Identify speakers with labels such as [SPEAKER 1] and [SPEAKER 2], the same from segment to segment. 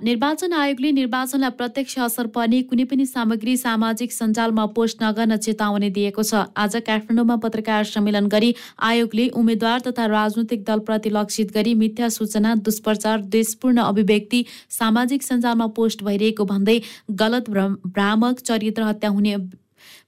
[SPEAKER 1] निर्वाचन आयोगले निर्वाचनलाई प्रत्यक्ष असर पर्ने कुनै पनि सामग्री सामाजिक सञ्जालमा पोस्ट नगर्न चेतावनी दिएको छ। आज काठमाडौँमा पत्रकार सम्मेलन गरी आयोगले उम्मेद्वार तथा राजनैतिक दलप्रति लक्षित गरी मिथ्या सूचना दुष्प्रचार देशपूर्ण अभिव्यक्ति सामाजिक सञ्जालमा पोस्ट भइरहेको भन्दै गलत भ्रामक चरित्र हत्या हुने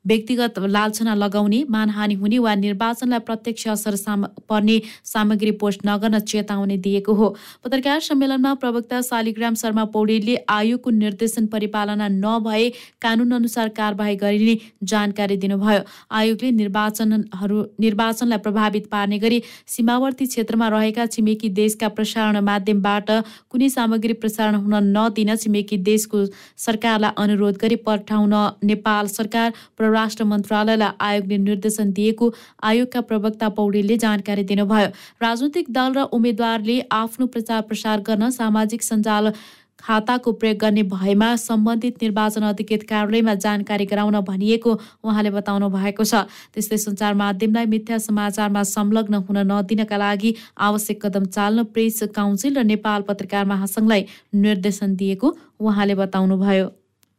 [SPEAKER 1] व्यक्तिगत लालछना लगाउने मानहानि हुने वा निर्वाचनलाई प्रत्यक्ष असर साम पर्ने सामग्री पोस्ट नगर्न चेतावनी दिएको हो। पत्रकार सम्मेलनमा प्रवक्ता शालिग्राम शर्मा पौडेलले आयोगको निर्देशन परिपालना नभए कानुन अनुसार कारवाही गरिने जानकारी दिनुभयो। आयोगले निर्वाचनहरू निर्वाचनलाई प्रभावित पार्ने गरी सीमावर्ती क्षेत्रमा रहेका छिमेकी देशका प्रसारण माध्यमबाट कुनै सामग्री प्रसारण हुन नदिन छिमेकी देशको सरकारलाई अनुरोध गरी पठाउन नेपाल सरकार परराष्ट्र मन्त्रालयलाई आयोगले निर्देशन दिएको आयोगका प्रवक्ता पौडेलले जानकारी दिनुभयो। राजनैतिक दल र उम्मेद्वारले आफ्नो प्रचार प्रसार गर्न सामाजिक सञ्जाल खाताको प्रयोग गर्ने भएमा सम्बन्धित निर्वाचन अधिकृत कार्यालयमा जानकारी गराउन भनिएको उहाँले बताउनु भएको छ। त्यस्तै सञ्चार माध्यमलाई मिथ्या समाचारमा संलग्न हुन नदिनका लागि आवश्यक कदम चाल्न प्रेस काउन्सिल र नेपाल पत्रकार महासङ्घलाई निर्देशन दिएको उहाँले बताउनुभयो।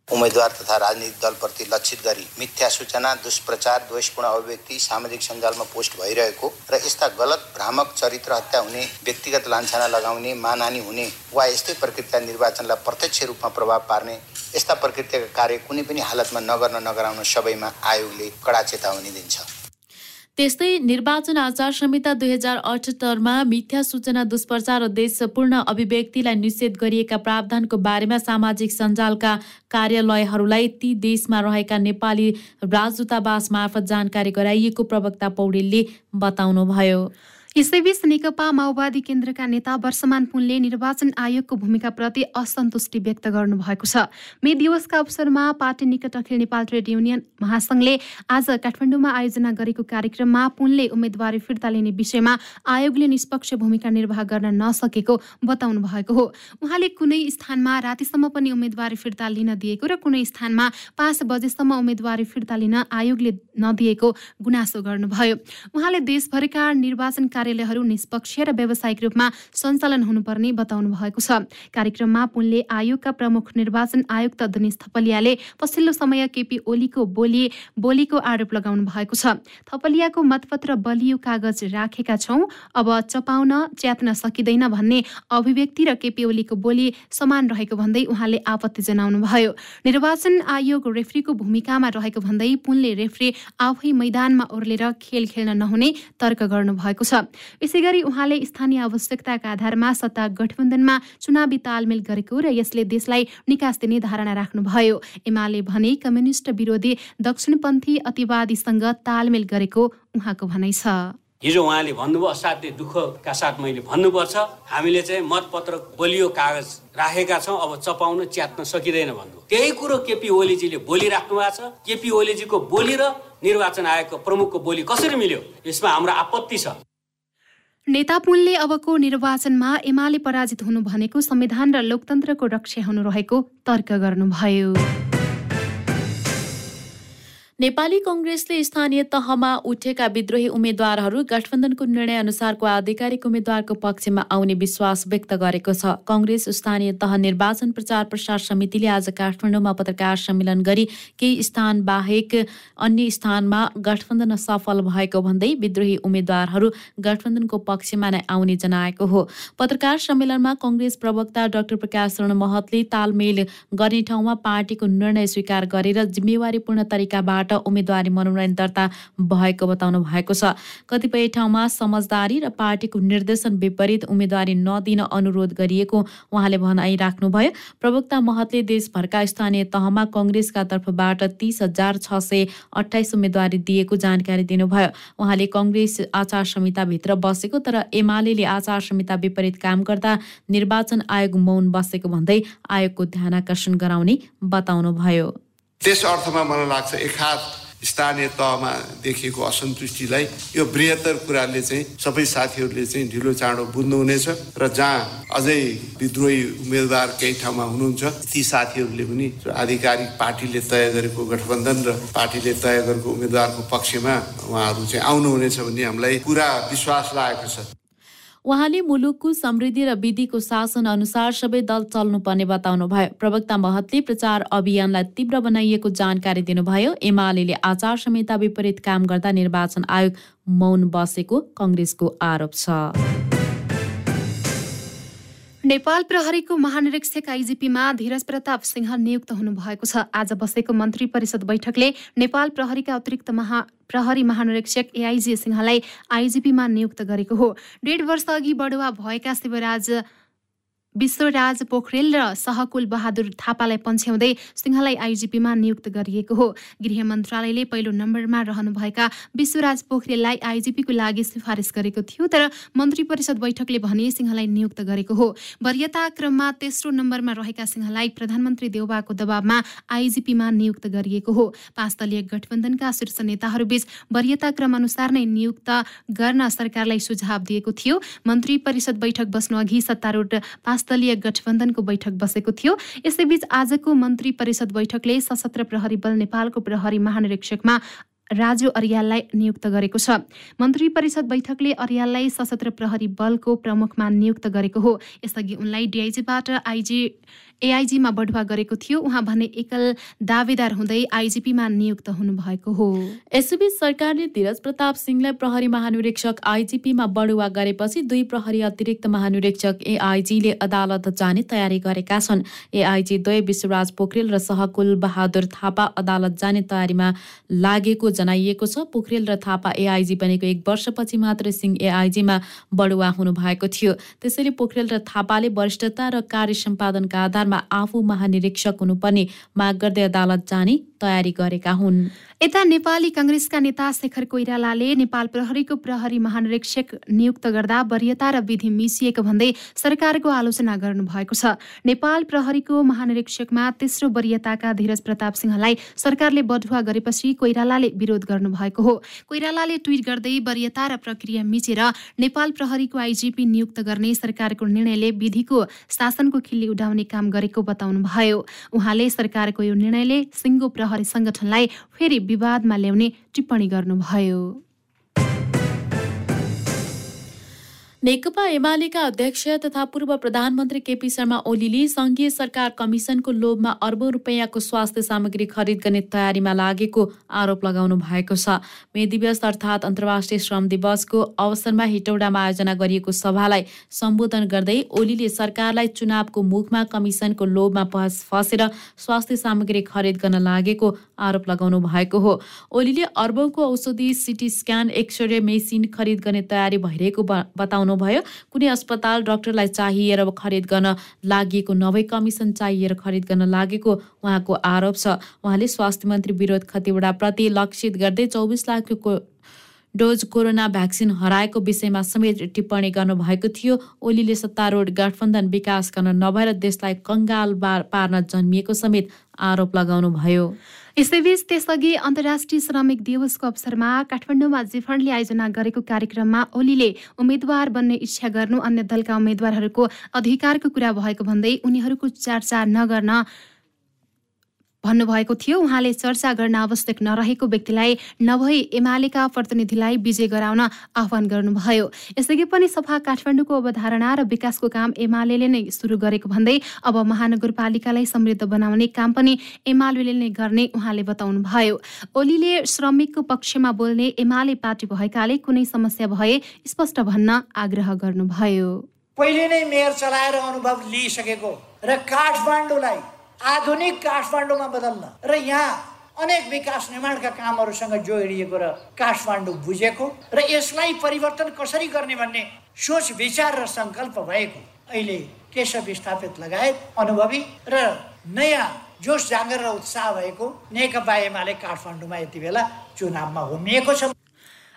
[SPEAKER 2] उम्मेद्वार तथा राजनीतिक दलप्रति लक्षित गरी मिथ्या सूचना दुष्प्रचार द्वेषपूर्ण अभिव्यक्ति सामाजिक सञ्जालमा पोस्ट भइरहेको र यस्ता गलत भ्रामक चरित्र हत्या हुने व्यक्तिगत लान्छना लगाउने मानहानि हुने वा यस्तै प्रकृतिका निर्वाचनलाई प्रत्यक्ष रूपमा प्रभाव पार्ने यस्ता प्रकृतिका कार्य कुनै पनि हालतमा नगर्न नगराउन सबैमा आयोगले कडा चेतावनी दिन्छ।
[SPEAKER 1] त्यस्तै निर्वाचन आचार संहिता दुई हजार अठहत्तरमा मिथ्या सूचना दुष्प्रचार र देशपूर्ण अभिव्यक्तिलाई निषेध गरिएका प्रावधानको बारेमा सामाजिक सञ्जालका कार्यालयहरूलाई ती देशमा रहेका नेपाली राजदूतावास मार्फत जानकारी गराइएको प्रवक्ता पौडेलले बताउनुभयो।
[SPEAKER 3] यसैबीच नेकपा माओवादी केन्द्रका नेता वर्षमान पुनले निर्वाचन आयोगको भूमिकाप्रति असन्तुष्टि व्यक्त गर्नुभएको छ। मे दिवसका अवसरमा पार्टी निकट अखिल नेपाल ट्रेड युनियन महासङ्घले आज काठमाडौँमा आयोजना गरेको कार्यक्रममा पुनले उम्मेद्वारी फिर्ता लिने विषयमा आयोगले निष्पक्ष भूमिका निर्वाह गर्न नसकेको बताउनु भएको हो। उहाँले कुनै स्थानमा रातिसम्म पनि उम्मेद्वारी फिर्ता लिन दिएको र कुनै स्थानमा पाँच बजेसम्म उम्मेद्वारी फिर्ता लिन आयोगले नदिएको गुनासो गर्नुभयो। उहाँले देशभरिका निर्वाचन कार्यालयहरू निष्पक्ष र व्यावसायिक रूपमा सञ्चालन हुनुपर्ने बताउनु भएको छ। कार्यक्रममा पुनले आयोगका प्रमुख निर्वाचन आयुक्त दिनेश थपलियाले पछिल्लो समय केपी ओलीको बोली बोलीको आरोप लगाउनु भएको छ। थपलियाको मतपत्र बलियो कागज राखेका छौँ। अब चपाउन च्यात्न सकिँदैन भन्ने अभिव्यक्ति र केपी ओलीको बोली समान रहेको भन्दै उहाँले आपत्ति जनाउनु भयो निर्वाचन आयोग रेफ्रीको भूमिकामा रहेको भन्दै पुनले रेफ्री आफै मैदानमा ओर्लेर खेल खेल्न नहुने तर्क गर्नु भएको छ। यसै गरी उहाँले स्थानीय आवश्यकताका आधारमा सत्ता गठबन्धनमा चुनावी तालमेल गरेको र यसले देशलाई निकास दिने धारणा राख्नुभयो। एमाले भने कम्युनिस्ट विरोधी दक्षिणपन्थी अतिवादीसँग तालमेल गरेको उहाँको भनाइ छ।
[SPEAKER 4] हिजो उहाँले भन्नुभयो असाध्य दुःखका साथ मैले भन्नुपर्छ। हामीले चाहिँ मतपत्र बलियो कागज राखेका छौँ अब चपाउन च्यात्न सकिँदैन भन्नु त्यही कुरो केपी ओलीजीले बोलिराख्नु भएको छ। केपी ओलीजीको बोली र निर्वाचन आयोगको प्रमुखको बोली कसरी मिल्यो? यसमा हाम्रो आपत्ति छ।
[SPEAKER 3] नेता पुनले अबको निर्वाचनमा एमाले पराजित हुनु भनेको संविधान र लोकतन्त्रको रक्षा हुनु रहेको तर्क गर्नुभयो।
[SPEAKER 1] नेपाली कङ्ग्रेसले स्थानीय तहमा उठेका विद्रोही उम्मेद्वारहरू गठबन्धनको निर्णय अनुसारको आधिकारिक उम्मेद्वारको पक्षमा आउने विश्वास व्यक्त गरेको छ। कङ्ग्रेस स्थानीय तह निर्वाचन प्रचार प्रसार समितिले आज काठमाडौँमा पत्रकार सम्मेलन गरी केही स्थान बाहेक अन्य स्थानमा गठबन्धन सफल भएको भन्दै विद्रोही उम्मेद्वारहरू गठबन्धनको पक्षमा नै आउने जनाएको हो। पत्रकार सम्मेलनमा कङ्ग्रेस प्रवक्ता डाक्टर प्रकाश शरण महतले तालमेल गर्ने ठाउँमा पार्टीको निर्णय स्वीकार गरेर जिम्मेवारीपूर्ण तरिकाबाट उम्मेद्वारी मनोनयन दर्ता भएको बताउनु भएको छ। कतिपय ठाउँमा समझदारी र पार्टीको निर्देशन विपरीत उम्मेद्वारी नदिन अनुरोध गरिएको उहाँले भनाइराख्नुभयो प्रवक्ता महतले देशभरका स्थानीय तहमा कङ्ग्रेसका तर्फबाट तिस हजार छ सय अठाइस उम्मेद्वारी दिएको जानकारी दिनुभयो। उहाँले कङ्ग्रेस आचार संहिताभित्र बसेको तर एमाले आचार संहिता विपरीत काम गर्दा निर्वाचन आयोग मौन बसेको भन्दै आयोगको ध्यान आकर्षण गराउने बताउनुभयो।
[SPEAKER 5] त्यस अर्थमा मलाई लाग्छ एक स्थानीय तहमा देखिएको असन्तुष्टिलाई यो बृहत्तर कुराले चाहिँ सबै साथीहरूले चाहिँ ढिलो चाँडो बुझ्नुहुनेछ र जहाँ अझै विद्रोही उम्मेदवार केही ठाउँमा हुनुहुन्छ ती साथीहरूले पनि आधिकारिक पार्टीले तय गरेको गठबन्धन र पार्टीले तय गरेको उम्मेदवारको पक्षमा उहाँहरू चाहिँ आउनुहुनेछ भन्ने हामीलाई पुरा विश्वास लागेको छ।
[SPEAKER 1] उहाँले मुलुकको समृद्धि र विधिको शासन अनुसार सबै दल चल्नुपर्ने बताउनुभयो। प्रवक्ता महतले प्रचार अभियानलाई तीव्र बनाइएको जानकारी दिनुभयो। एमाले आचार संहिता विपरीत काम गर्दा निर्वाचन आयोग मौन बसेको कङ्ग्रेसको आरोप छ।
[SPEAKER 3] नेपाल प्रहरीको महानिरीक्षक आइजिपीमा धीरज प्रताप सिंह नियुक्त हुनुभएको छ। आज बसेको मन्त्री परिषद बैठकले नेपाल प्रहरीका अतिरिक्त महा प्रहरी महानिरीक्षक एआइजी सिंहलाई आइजिपीमा नियुक्त गरेको हो। डेढ वर्ष अघि बढुवा भएका शिवराज विश्वराज पोखरेल र सहकुल बहादुर थापालाई पन्छ्याउँदै सिंहलाई आइजिपीमा नियुक्त गरिएको हो। गृह मन्त्रालयले पहिलो नम्बरमा रहनुभएका विश्वराज पोखरेललाई आइजिपीको लागि सिफारिस गरेको थियो तर मन्त्री परिषद बैठकले भने सिंहलाई नियुक्त गरेको हो। वरियता क्रममा तेस्रो नम्बरमा रहेका सिंहलाई प्रधानमन्त्री देउबाको दबावमा आइजिपीमा नियुक्त गरिएको हो। पाँच दलीय गठबन्धनका शीर्ष नेताहरूबीच वरियता क्रम अनुसार नै नियुक्त गर्न सरकारलाई सुझाव दिएको थियो। मन्त्री परिषद बैठक बस्नु अघि सत्तारूढ दलीय गठबन्धनको बैठक बसेको थियो। यसैबीच आजको मन्त्री परिषद बैठकले सशस्त्र प्रहरी बल नेपालको प्रहरी महानिरीक्षकमा राजु अरियाललाई नियुक्त गरेको छ। मन्त्री परिषद बैठकले अरियाललाई सशस्त्र प्रहरी बलको प्रमुखमा नियुक्त गरेको हो। यसअघि उनलाई डिआइजीबाट आइजी एआइजीमा बढुवा गरेको थियो। उहाँ भने एकल दावेदार हुँदै आइजिपीमा नियुक्त हुनुभएको हो।
[SPEAKER 1] यसैबीच सरकारले धीरज प्रताप सिंहलाई प्रहरी महानिरीक्षक आइजिपीमा बढुवा गरेपछि दुई प्रहरी अतिरिक्त महानिरीक्षक एआइजीले अदालत जाने तयारी गरेका छन्। एआइजी द्वय विश्वराज पोखरेल र सहकुल बहादुर थापा अदालत जाने तयारीमा लागेको जनाइएको छ। पोखरेल र थापा एआइजी बनेको एक वर्षपछि मात्र सिंह एआइजीमा बढुवा हुनुभएको थियो। त्यसैले पोखरेल र थापाले वरिष्ठता र कार्य सम्पादनका आधारमा आफू महानिरीक्षक हुनुपर्ने माग गर्दै अदालत जाने तयारी गरेका हुन्।
[SPEAKER 3] यता नेपाली कङ्ग्रेसका नेता शेखर कोइरालाले नेपाल प्रहरीको प्रहरी महानिरीक्षक नियुक्त गर्दा वरियता र विधि मिसिएको भन्दै सरकारको आलोचना गर्नुभएको छ। नेपाल प्रहरीको महानिरीक्षकमा तेस्रो वरियताका धीरज प्रताप सिंहलाई सरकारले बढुवा गरेपछि कोइरालाले विरोध गर्नुभएको हो। कोइरालाले ट्विट गर्दै वरियता र प्रक्रिया मिचेर नेपाल प्रहरीको आइजिपी नियुक्त गर्ने सरकारको निर्णयले विधिको शासनको खिल्ली उडाउने काम गरेको बताउनुभयो। उहाँले सरकारको यो निर्णयले सिङ्गो प्रहरी सङ्गठनलाई फेरि विवादमा ल्याउने टिप्पणी गर्नुभयो।
[SPEAKER 1] नेकपा एमालेका अध्यक्ष तथा पूर्व प्रधानमन्त्री केपी शर्मा ओलीले सङ्घीय सरकार कमिसनको लोभमा अर्बौं रुपियाँको स्वास्थ्य सामग्री खरिद गर्ने तयारीमा लागेको आरोप लगाउनु भएको छ। मे दिवस अर्थात् अन्तर्राष्ट्रिय श्रम दिवसको अवसरमा हेटौडामा आयोजना गरिएको सभालाई सम्बोधन गर्दै ओलीले सरकारलाई चुनावको मुखमा कमिसनको लोभमा फसेर स्वास्थ्य सामग्री खरिद गर्न लागेको आरोप लगाउनु भएको हो। ओलीले अर्बौंको औषधि सिटी स्क्यान एक्सरे मेसिन खरिद गर्ने तयारी भइरहेको बताउनु बताउनुभयो कुनै अस्पताल डाक्टरलाई चाहिएर खरिद गर्न लागि नभई कमिसन चाहिएर खरिद गर्न लागेको उहाँको आरोप छ। उहाँले स्वास्थ्य मन्त्री विरोध खतिवडाप्रति लक्षित गर्दै चौबिस लाखको डोज कोरोना भ्याक्सिन हराएको विषयमा समेत टिप्पणी गर्नुभएको थियो। ओलीले सत्तारूढ गठबन्धन विकास गर्न नभएर देशलाई कङ्गाल पार्न जन्मिएको समेत आरोप लगाउनुभयो।
[SPEAKER 3] यसैबीच त्यसअघि अन्तर्राष्ट्रिय श्रमिक दिवसको अवसरमा काठमाडौँमा जिफन्डले आयोजना गरेको कार्यक्रममा ओलीले उम्मेद्वार बन्ने इच्छा गर्नु अन्य दलका उम्मेद्वारहरूको अधिकारको कुरा भएको भन्दै उनीहरूको चर्चा नगर्न भन्नुभएको थियो। उहाँले चर्चा गर्न आवश्यक नरहेको व्यक्तिलाई नभई एमालेका प्रतिनिधिलाई विजय गराउन आह्वान गर्नुभयो। यसअघि पनि सफा काठमाडौँको अवधारणा र विकासको काम एमाले नै सुरु गरेको भन्दै अब महानगरपालिकालाई समृद्ध बनाउने काम पनि एमाले नै गर्ने उहाँले बताउनुभयो। ओलीले श्रमिकको पक्षमा बोल्ने एमाले पार्टी भएकाले कुनै समस्या भए स्पष्ट भन्न आग्रह गर्नुभयो।
[SPEAKER 6] पहिले नै मेयर चलाएर अनुभव लिइसकेको र काठमाडौँलाई आधुनिक काठमाडौँमा बदल्न। र यहाँ अनेक विकास निर्माणका कामहरूसँग जोडिएको र काठमाडौँ बुझेको र यसलाई परिवर्तन कसरी गर्ने भन्ने सोच विचार र सङ्कल्प भएको अहिले केशव विस्थापित लगायत अनुभवी र नयाँ जोस जाँगर र उत्साह भएको नेकपा एमाले काठमाडौँमा यति बेला चुनावमा हुमिएको छ।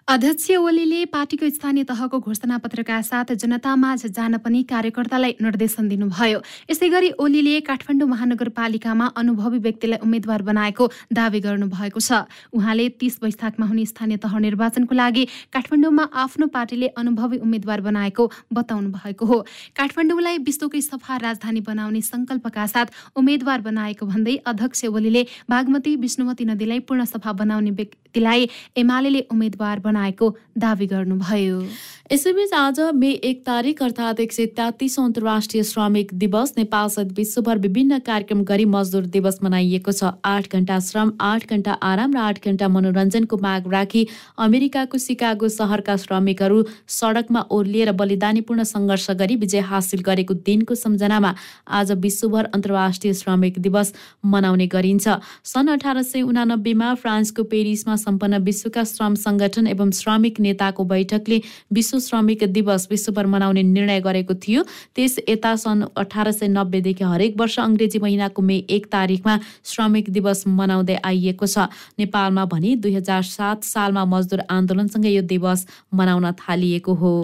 [SPEAKER 3] अध्यक्ष ओलीले पार्टीको स्थानीय तहको घोषणा पत्रका साथ जनतामाझ जान पनि कार्यकर्तालाई निर्देशन दिनुभयो। यसै गरी ओलीले काठमाडौँ महानगरपालिकामा अनुभवी व्यक्तिलाई उम्मेद्वार बनाएको दावी गर्नुभएको छ। उहाँले तीस वैशाखमा हुने स्थानीय तह निर्वाचनको लागि काठमाडौँमा आफ्नो पार्टीले अनुभवी उम्मेद्वार बनाएको बताउनु भएको हो। काठमाडौँलाई विश्वकै सफा राजधानी बनाउने सङ्कल्पका साथ उम्मेद्वार बनाएको भन्दै अध्यक्ष ओलीले बागमती विष्णुमती नदीलाई पूर्ण सफा बनाउने व्यक्तिलाई एमाले उम्मेद्वार बनाएको दावी गर्नुभयो।
[SPEAKER 1] यसैबीच आज मे एक तारिक अर्थात् एक सय तेत्तिसौँ अन्तर्राष्ट्रिय श्रमिक दिवस नेपालसहित विश्वभर विभिन्न कार्यक्रम गरी मजदुर दिवस मनाइएको छ। आठ घण्टा श्रम आठ घण्टा आराम र आठ घण्टा मनोरञ्जनको माग राखी अमेरिकाको सिकागो सहरका श्रमिकहरू सडकमा ओर्लिएर बलिदानीपूर्ण सङ्घर्ष गरी विजय हासिल गरेको दिनको सम्झनामा आज विश्वभर अन्तर्राष्ट्रिय श्रमिक दिवस मनाउने गरिन्छ। सन् अठार सय उनानब्बेमा फ्रान्सको पेरिसमा सम्पन्न विश्वका श्रम सङ्गठन एवं श्रमिक नेताको बैठकले विश्व विश्व श्रमिक दिवस विश्वभर मनाउने निर्णय गरेको थियो। त्यस यता सन् अठार सय नब्बेदेखि हरेक वर्ष अङ्ग्रेजी महिनाको मे एक तारिकमा श्रमिक दिवस मनाउँदै आइएको छ। नेपालमा भने दुई हजार सात सालमा मजदुर आन्दोलनसँगै यो दिवस मनाउन थालिएको हो।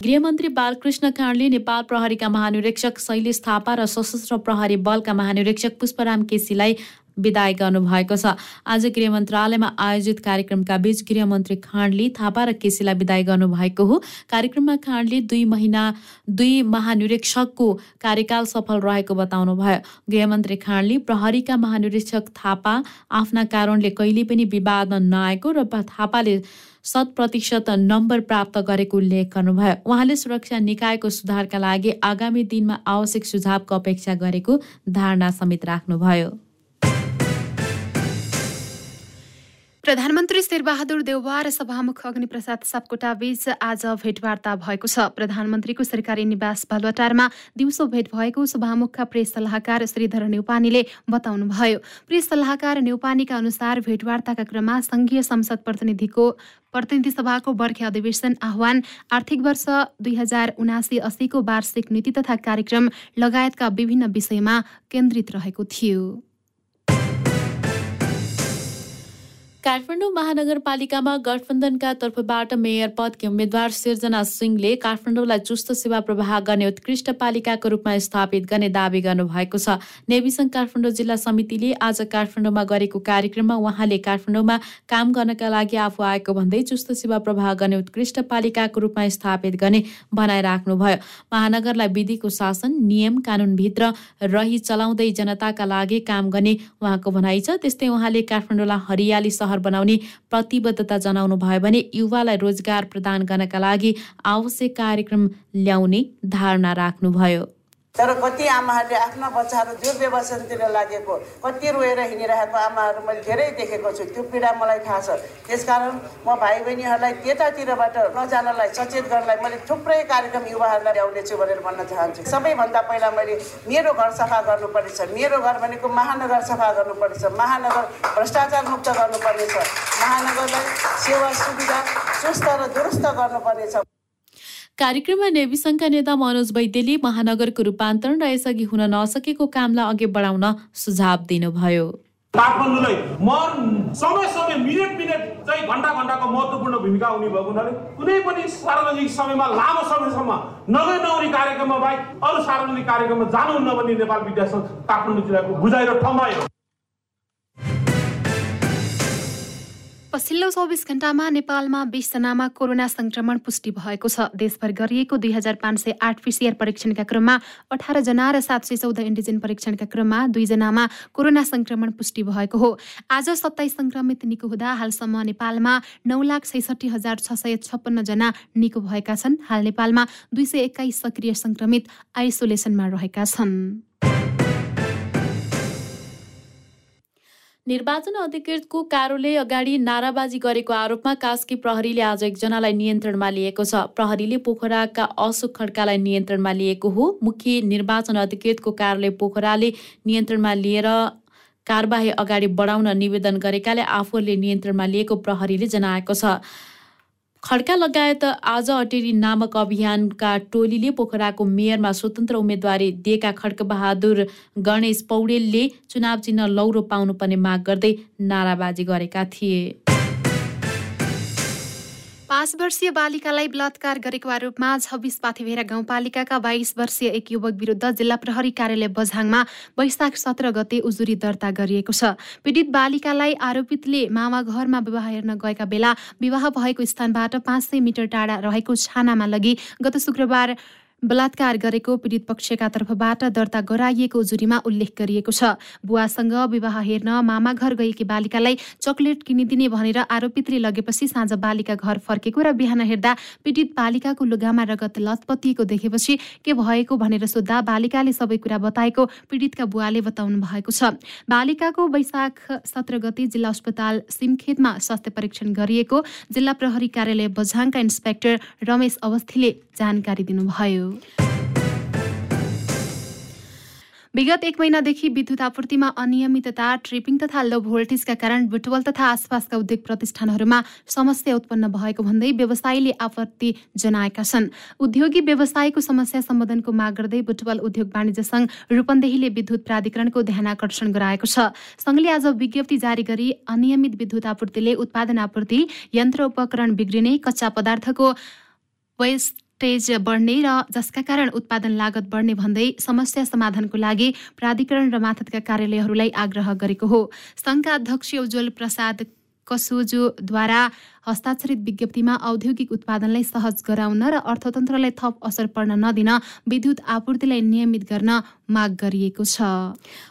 [SPEAKER 1] गृहमन्त्री बालकृष्ण खाँडले नेपाल प्रहरीका महानिरीक्षक शैलेश थापा र सशस्त्र प्रहरी बलका महानिरीक्षक पुष्पराम केसीलाई विदाय गर्नुभएको छ। आज गृह मन्त्रालयमा आयोजित कार्यक्रमका बीच गृहमन्त्री खाँडले थापा र केसीलाई विदाय गर्नुभएको हो। कार्यक्रममा खाँडले दुई महिना दुई महानिरीक्षकको कार्यकाल सफल रहेको बताउनु भयो गृहमन्त्री खाँडले प्रहरीका महानिरीक्षक थापा आफ्ना कारणले कहिले पनि विवादमा नआएको र थापाले शत प्रतिशत नम्बर प्राप्त गरेको उल्लेख गर्नुभयो। उहाँले सुरक्षा निकायको सुधारका लागि आगामी दिनमा आवश्यक सुझावको अपेक्षा गरेको धारणा समेत राख्नुभयो।
[SPEAKER 3] प्रधानमन्त्री शेरबहादुर देउवा र सभामुख अग्निप्रसाद सापकोटा बीच आज भेटवार्ता भएको छ। प्रधानमन्त्रीको सरकारी निवास बालुवाटारमा दिउँसो भेट भएको सभामुखका प्रेस सल्लाहकार श्रीधर नेउपानीले बताउनुभयो। प्रेस सल्लाहकार नेउपानीका अनुसार भेटवार्ताका क्रममा संघीय संसद प्रतिनिधिको प्रतिनिधि सभाको बर्खे अधिवेशन आह्वान आर्थिक वर्ष दुई हजार उनासी अस्सीको वार्षिक नीति तथा कार्यक्रम लगायतका विभिन्न विषयमा केन्द्रित रहेको थियो।
[SPEAKER 1] काठमाडौँ महानगरपालिकामा गठबन्धनका तर्फबाट मेयर पदकी उम्मेद्वार सिर्जना सिंहले काठमाडौँलाई चुस्त सेवा प्रवाह गर्ने उत्कृष्ट पालिकाको रूपमा स्थापित गर्ने दावी गर्नुभएको छ। नेविसङ्घ काठमाडौँ जिल्ला समितिले आज काठमाडौँमा गरेको कार्यक्रममा उहाँले काठमाडौँमा काम गर्नका लागि आफू आएको भन्दै चुस्त सेवा प्रवाह गर्ने उत्कृष्ट पालिकाको रूपमा स्थापित गर्ने भनाइराख्नुभयो। महानगरलाई विधिको शासन नियम कानुनभित्र रही चलाउँदै जनताका लागि काम गर्ने उहाँको भनाइ छ। त्यस्तै उहाँले काठमाडौँलाई हरियाली सहर बनाउने प्रतिबद्धता जनाउनु भयो भने युवालाई रोजगार प्रदान गर्नका लागि आवश्यक कार्यक्रम ल्याउने धारणा राख्नुभयो।
[SPEAKER 7] तर कति आमाहरूले आफ्ना बच्चाहरू दुर्व्यवसानतिर लागेको कति रोएर हिँडिरहेको आमाहरू मैले धेरै देखेको छु। त्यो पीडा मलाई थाहा छ। त्यसकारण म भाइ बहिनीहरूलाई त्यतातिरबाट नजानलाई सचेत गर्नलाई मैले थुप्रै कार्यक्रम युवाहरूलाई ल्याउनेछु भनेर भन्न चाहन्छु। सबैभन्दा पहिला मैले मेरो घर सफा गर्नुपर्नेछ। मेरो घर भनेको महानगर सफा गर्नुपर्नेछ। महानगर भ्रष्टाचार मुक्त गर्नुपर्नेछ। महानगरलाई सेवा सुविधा चुस्त र दुरुस्त गर्नुपर्नेछ।
[SPEAKER 1] कार्यक्रममा नेवी सङ्घका नेता मनोज वैद्यले महानगरको रूपान्तरण र यसअघि हुन नसकेको कामलाई अघि बढाउन सुझाव दिनुभयो।
[SPEAKER 8] काठमाडौँलाई म समय समय मिनट मिनट चाहिँ घन्टा घन्टाको महत्त्वपूर्ण भूमिका हुने भएको हुनाले कुनै पनि सार्वजनिक समयमा लामो समयसम्म नगै नहुने कार्यक्रममा बाहेक अरू सार्वजनिक कार्यक्रममा जानुहुन्न भन्ने नेपाल विद्यासङ्घ काठमाडौँ जिल्लाको बुझाइ र
[SPEAKER 3] पछिल्लो चौबिस घण्टामा नेपालमा बिसजनामा कोरोना संक्रमण पुष्टि भएको छ। देशभर गरिएको दुई हजार पाँच सय आठ पिसिआर परीक्षणका क्रममा अठारजना र सात सय चौध एन्टिजेन परीक्षणका क्रममा दुईजनामा कोरोना संक्रमण पुष्टि भएको हो। आज सत्ताइस संक्रमित निको हुँदा हालसम्म नेपालमा नौ लाख छैसठी हजार छ सय छप्पन्नजना निको भएका छन्। हाल नेपालमा दुई सय एक्काइस सक्रिय संक्रमित आइसोलेसनमा रहेका छन्।
[SPEAKER 1] निर्वाचन अधिकृतको कार्यालय अगाडि नाराबाजी गरेको आरोपमा कास्की प्रहरीले आज एकजनालाई नियन्त्रणमा लिएको छ। प्रहरीले पोखराका अशोक खड्कालाई नियन्त्रणमा लिएको हो। मुख्य निर्वाचन अधिकृतको कार्यालय पोखराले नियन्त्रणमा लिएर कारबाही अगाडि बढाउन निवेदन गरेकाले आफूहरूले नियन्त्रणमा लिएको प्रहरीले जनाएको छ। खड्का लगायत आज अटेरी नामक अभियानका टोलीले पोखराको मेयरमा स्वतन्त्र उम्मेदवारी दिएका खड्कबहादुर गणेश पौडेलले चुनाव चिन्ह लौरो पाउनुपर्ने माग गर्दै नाराबाजी गरेका थिए।
[SPEAKER 3] पाँच वर्षीय बालिकालाई बलात्कार गरेको आरोपमा छब्बिस पाथिभेरा गाउँपालिकाका बाइस वर्षीय एक युवक विरुद्ध जिल्ला प्रहरी कार्यालय बझाङमा वैशाख सत्र गते उजुरी दर्ता गरिएको छ। पीडित बालिकालाई आरोपितले मामा घरमा विवाह हेर्न गएका बेला विवाह भएको स्थानबाट पाँच सय मिटर टाढा रहेको छानामा लगी गत शुक्रबार बलात्कार गरेको पीडित पक्षका तर्फबाट दर्ता गराइएको जुरीमा उल्लेख गरिएको छ। बुवासँग विवाह हेर्न मामा घर गएकी बालिकालाई चकलेट किनिदिने भनेर आरोपितले लगेपछि साँझ बालिका घर फर्केको र बिहान हेर्दा पीडित बालिकाको लुगामा रगत लतपतिएको देखेपछि के भएको भनेर सोद्धा बालिकाले सबै कुरा बताएको पीडितका बुवाले बताउनु भएको छ। बालिकाको वैशाख सत्र गति जिल्ला अस्पताल सिमखेतमा स्वास्थ्य परीक्षण गरिएको जिल्ला प्रहरी कार्यालय बझाङका इन्सपेक्टर रमेश अवस्थीले जानकारी दिनुभयो। विगत एक महिनादेखि विद्युत आपूर्तिमा अनियमितता ट्रिपिङ तथा लो भोल्टेजका कारण बुटवल तथा आसपासका उद्योग प्रतिष्ठानहरूमा समस्या उत्पन्न भएको भन्दै व्यवसायीले आपत्ति जनाएका छन्। उद्योगी व्यवसायको समस्या सम्बोधनको माग गर्दै बुटवल उद्योग वाणिज्य सङ्घ रूपन्देहीले विद्युत प्राधिकरणको ध्यान आकर्षण गराएको छ। सङ्घले आज विज्ञप्ति जारी गरी अनियमित विद्युत आपूर्तिले उत्पादन आपूर्ति यन्त्र उपकरण बिग्रिने कच्चा पदार्थको स्टेज बढ्ने र जसका कारण उत्पादन लागत बढ्ने भन्दै समस्या समाधानको लागि प्राधिकरण र माथतका कार्यालयहरूलाई आग्रह गरेको हो। सङ्घका अध्यक्ष उज्वल प्रसाद कसोजोद्वारा हस्ताक्षरित विज्ञप्तिमा औद्योगिक उत्पादनलाई सहज गराउन र अर्थतन्त्रलाई थप असर पर्न नदिन विद्युत आपूर्तिलाई नियमित गर्न माग गरिएको छ।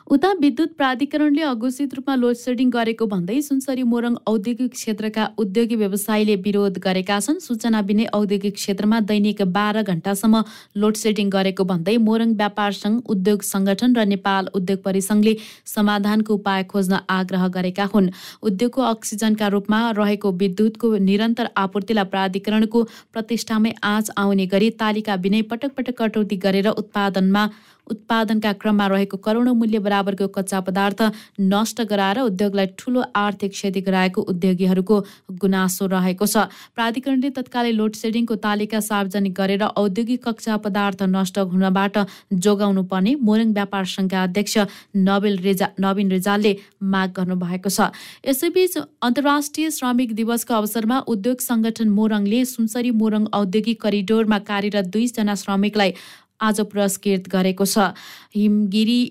[SPEAKER 1] उता विद्युत प्राधिकरणले अघोषित रूपमा लोड सेडिङ गरेको भन्दै सुनसरी मोरङ औद्योगिक क्षेत्रका उद्योगी व्यवसायीले विरोध गरेका छन्। सूचना बिनै औद्योगिक क्षेत्रमा दैनिक बाह्र घण्टासम्म लोड सेडिङ गरेको भन्दै मोरङ व्यापार सङ्घ उद्योग सङ्गठन र नेपाल उद्योग परिसङ्घले समाधानको उपाय खोज्न आग्रह गरेका हुन्। उद्योगको अक्सिजनका रूपमा रहेको विद्युतको निरन्तर आपूर्तिलाई प्राधिकरणको प्रतिष्ठामै आँच आउने गरी तालिका बिनै पटक पटक कटौती गरेर उत्पादनमा उत्पादनका क्रममा रहेको करोडौँ मूल्य बराबरको कच्चा पदार्थ नष्ट गराएर उद्योगलाई ठूलो आर्थिक क्षति गराएको उद्योगीहरूको गुनासो रहेको छ। प्राधिकरणले तत्कालै लोड सेडिङको तालिका सार्वजनिक गरेर औद्योगिक कच्चा पदार्थ नष्ट हुनबाट जोगाउनु पर्ने मोरङ व्यापार सङ्घका अध्यक्ष नबिल रेजा नवीन रेजालले माग गर्नुभएको छ। यसैबीच अन्तर्राष्ट्रिय श्रमिक दिवसको अवसरमा उद्योग सङ्गठन मोरङले सुनसरी मोरङ औद्योगिक करिडोरमा कार्यरत दुईजना श्रमिकलाई आज पुरस्कृत गरेको छ। हिमगिरी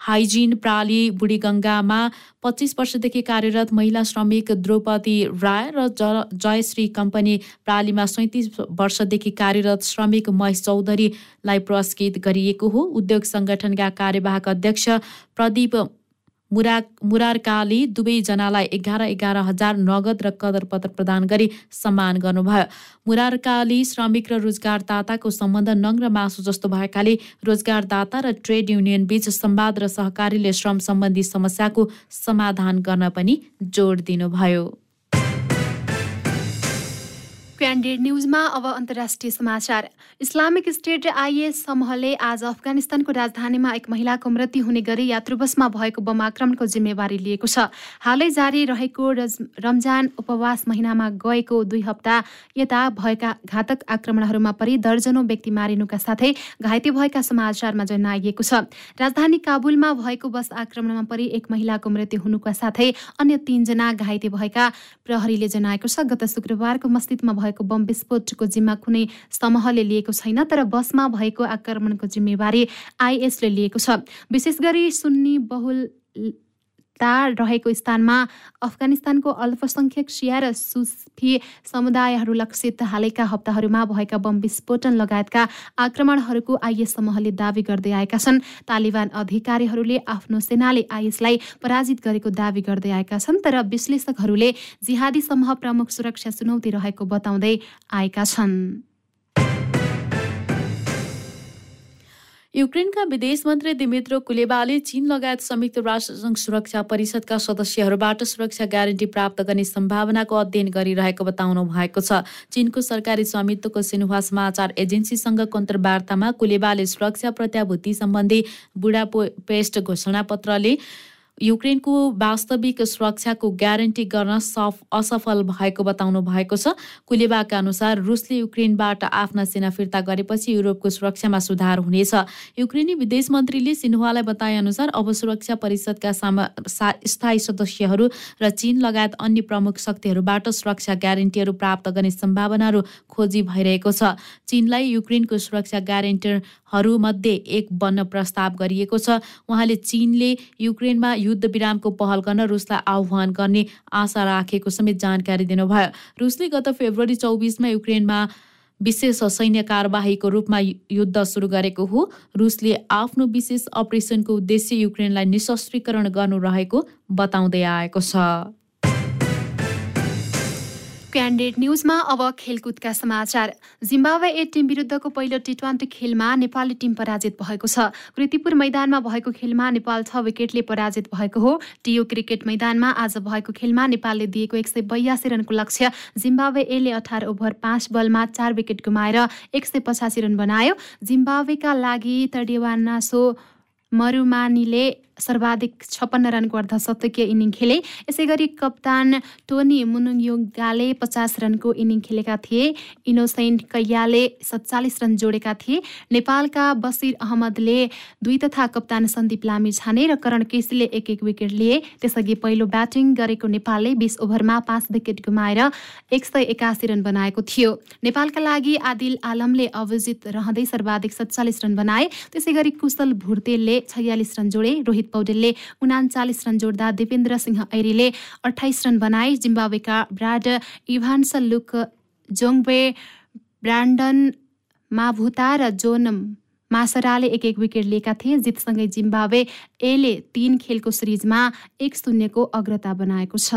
[SPEAKER 1] हाइजिन प्राली बुढीगङ्गामा पच्चिस वर्षदेखि कार्यरत महिला श्रमिक द्रौपदी राय र ज जयश्री कम्पनी प्रालीमा सैँतिस वर्षदेखि कार्यरत श्रमिक महेश चौधरीलाई पुरस्कृत गरिएको हो। उद्योग सङ्गठनका कार्यवाहक अध्यक्ष प्रदीप मुरा मुरारकाले दुवैजनालाई एघार एघार हजार नगद र कदरपत्र प्रदान गरी सम्मान गर्नुभयो। मुरारकाली श्रमिक र रोजगारदाताको सम्बन्ध नङ र मासु जस्तो भएकाले रोजगारदाता र ट्रेड युनियन बीच संवाद र सहकारीले श्रम सम्बन्धी समस्याको समाधान गर्न पनि जोड दिनुभयो।
[SPEAKER 3] क्यान्डेड न्युजमा अब अन्तर्राष्ट्रिय समाचार इस्लामिक स्टेट आइएस समूहले आज अफगानिस्तानको राजधानीमा एक महिलाको मृत्यु हुने गरी यात्रुबसमा भएको बम आक्रमणको जिम्मेवारी लिएको छ हालै जारी रहेको रमजान उपवास महिनामा गएको दुई हप्ता यता भएका घातक आक्रमणहरूमा परि दर्जनौं व्यक्ति मारिनुका साथै घाइते भएका समाचारमा जनाइएको छ राजधानी काबुलमा भएको बस आक्रमणमा परि एक महिलाको मृत्यु हुनुका साथै अन्य तीनजना घाइते भएका प्रहरीले जनाएको छ गत शुक्रबारको मस्जिदमा भएको बम विस्फोटको जिम्मा कुनै समूहले लिएको छैन तर बसमा भएको आक्रमणको जिम्मेवारी आइएसले लिएको छ। विशेष गरी सुन्नी बहुल रहेको स्थानमा अफगानिस्तानको अल्पसङ्ख्यक सिया र सुफी समुदायहरू लक्षित हालैका हप्ताहरूमा भएका बम विस्फोटन लगायतका आक्रमणहरूको आइएस समूहले दावी गर्दै आएका छन्। तालिबान अधिकारीहरूले आफ्नो सेनाले आइएसलाई पराजित गरेको दावी गर्दै आएका छन् तर विश्लेषकहरूले जिहादी समूह प्रमुख सुरक्षा चुनौती रहेको बताउँदै आएका छन्।
[SPEAKER 1] युक्रेनका विदेश मन्त्री दिमित्रो कुलेबाले चीन लगायत संयुक्त राष्ट्रसङ्घ सुरक्षा परिषदका सदस्यहरूबाट सुरक्षा ग्यारेन्टी प्राप्त गर्ने सम्भावनाको अध्ययन गरिरहेको बताउनु भएको छ। चीनको सरकारी स्वामित्वको सिन्हुवा समाचार एजेन्सीसँग अन्तर्वार्तामा कुलेबाले सुरक्षा प्रत्याभूति सम्बन्धी बुढापेस्ट घोषणापत्रले युक्रेनको वास्तविक सुरक्षाको ग्यारेन्टी गर्न सफ असफल भएको बताउनु भएको छ। कुलेबाका अनुसार रुसले युक्रेनबाट आफ्ना सेना फिर्ता गरेपछि युरोपको सुरक्षामा सुधार हुनेछ। युक्रेनी विदेश मन्त्रीले सिन्हुवालाई बताए अनुसार अब सुरक्षा परिषदका स्थायी सदस्यहरू र चीन लगायत अन्य प्रमुख शक्तिहरूबाट सुरक्षा ग्यारेन्टीहरू प्राप्त गर्ने सम्भावनाहरू खोजी भइरहेको छ। चीनलाई युक्रेनको सुरक्षा ग्यारेन्टरहरूमध्ये एक बन्न प्रस्ताव गरिएको छ। उहाँले चीनले युक्रेनमा युद्ध विरामको पहल गर्न रुसलाई आह्वान गर्ने आशा राखेको समेत जानकारी दिनुभयो। रुसले गत फेब्रुअरी चौबिसमा युक्रेनमा विशेष सैन्य कार्यवाहीको रूपमा युद्ध सुरु गरेको हो। रुसले आफ्नो विशेष अपरेसनको उद्देश्य युक्रेनलाई निशस्त्रीकरण गर्नु रहेको बताउँदै आएको छ।
[SPEAKER 3] क्यान्डेड न्युजमा अब खेलकुदका समाचार। जिम्बावे ए टिम विरुद्धको पहिलो टी ट्वेन्टी खेलमा नेपाली टिम पराजित भएको छ। कृतिपुर मैदानमा भएको खेलमा नेपाल छ विकेटले पराजित भएको हो। टियु क्रिकेट मैदानमा आज भएको खेलमा नेपालले दिएको एक सय बयासी रनको लक्ष्य जिम्बावे एले अठार ओभर पाँच बलमा चार विकेट गुमाएर एक सय पचासी रन बनायो। जिम्बावेका लागि तडिवानासो मरुमानीले सर्वाधिक छप्पन्न रनको अर्धशतकीय इनिङ खेले। यसै गरी कप्तान टोनी मुनुङयोगाले पचास रनको इनिङ खेलेका थिए। इनोसेन्ट कैयाले सत्तालिस रन जोडेका थिए। नेपालका बसिर अहमदले दुई तथा कप्तान सन्दीप लामी छाने र करण केसीले एक एक विकेट लिए। त्यसअघि पहिलो ब्याटिङ गरेको नेपालले बिस ओभरमा पाँच विकेट गुमाएर एक सय एकासी रन बनाएको थियो। नेपालका लागि आदिल आलमले अविजित रहँदै सर्वाधिक सत्तालिस रन बनाए। त्यसै गरी कुशल भुर्तेलले छयालिस रन जोडे। रोहित पौडेलले उनाचालिस रन जोड्दा दिपेन्द्र सिंह ऐरीले अठाइस रन बनाए। जिम्बावेका Brad Evans Luke Jongwe Brandon Mavuta र जोन मासराले एक एक विकेट लिएका थिए। जितसँगै जिम्बावे एले तीन खेलको सिरिजमा एक शून्यको अग्रता बनाएको छ।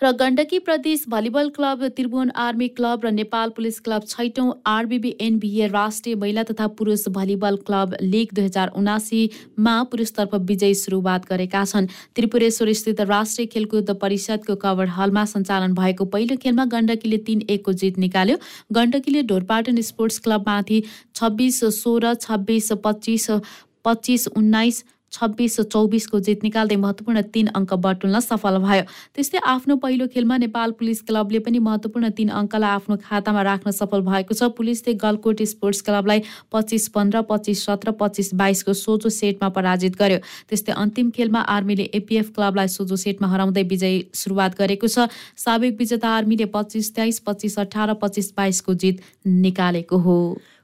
[SPEAKER 1] र गण्डकी प्रदेश volleyball club Tribhuvan army club र नेपाल पुलिस क्लब छैटौँ आरबिबी एनबिए राष्ट्रिय महिला तथा पुरुष भलिबल क्लब लिग दुई हजार उनासीमा पुरुषतर्फ विजयी सुरुवात गरेका छन्। त्रिपुरेश्वर स्थित राष्ट्रिय खेलकुद परिषदको कभर हलमा सञ्चालन भएको पहिलो खेलमा गण्डकीले तिन एकको जित निकाल्यो। गण्डकीले ढोरपाटन स्पोर्ट्स क्लबमाथि छब्बिस सोह्र छब्बिस पच्चिस पच्चिस उन्नाइस छब्बिस चौबिसको जित निकाल्दै महत्त्वपूर्ण तीन अङ्क बटुल्न सफल भयो। त्यस्तै आफ्नो पहिलो खेलमा नेपाल पुलिस क्लबले पनि महत्त्वपूर्ण तीन अङ्कलाई आफ्नो खातामा राख्न सफल भएको छ। पुलिसले गलकोट स्पोर्ट्स क्लबलाई पच्चिस पन्ध्र पच्चिस सत्र पच्चिस बाइसको सोझो सेटमा पराजित गर्यो। त्यस्तै अन्तिम खेलमा आर्मीले एपिएफ क्लबलाई सोझो सेटमा हराउँदै विजयी सुरुवात गरेको छ। साबिक विजेता आर्मीले पच्चिस तेइस पच्चिस अठार पच्चिस बाइसको जित निकालेको हो।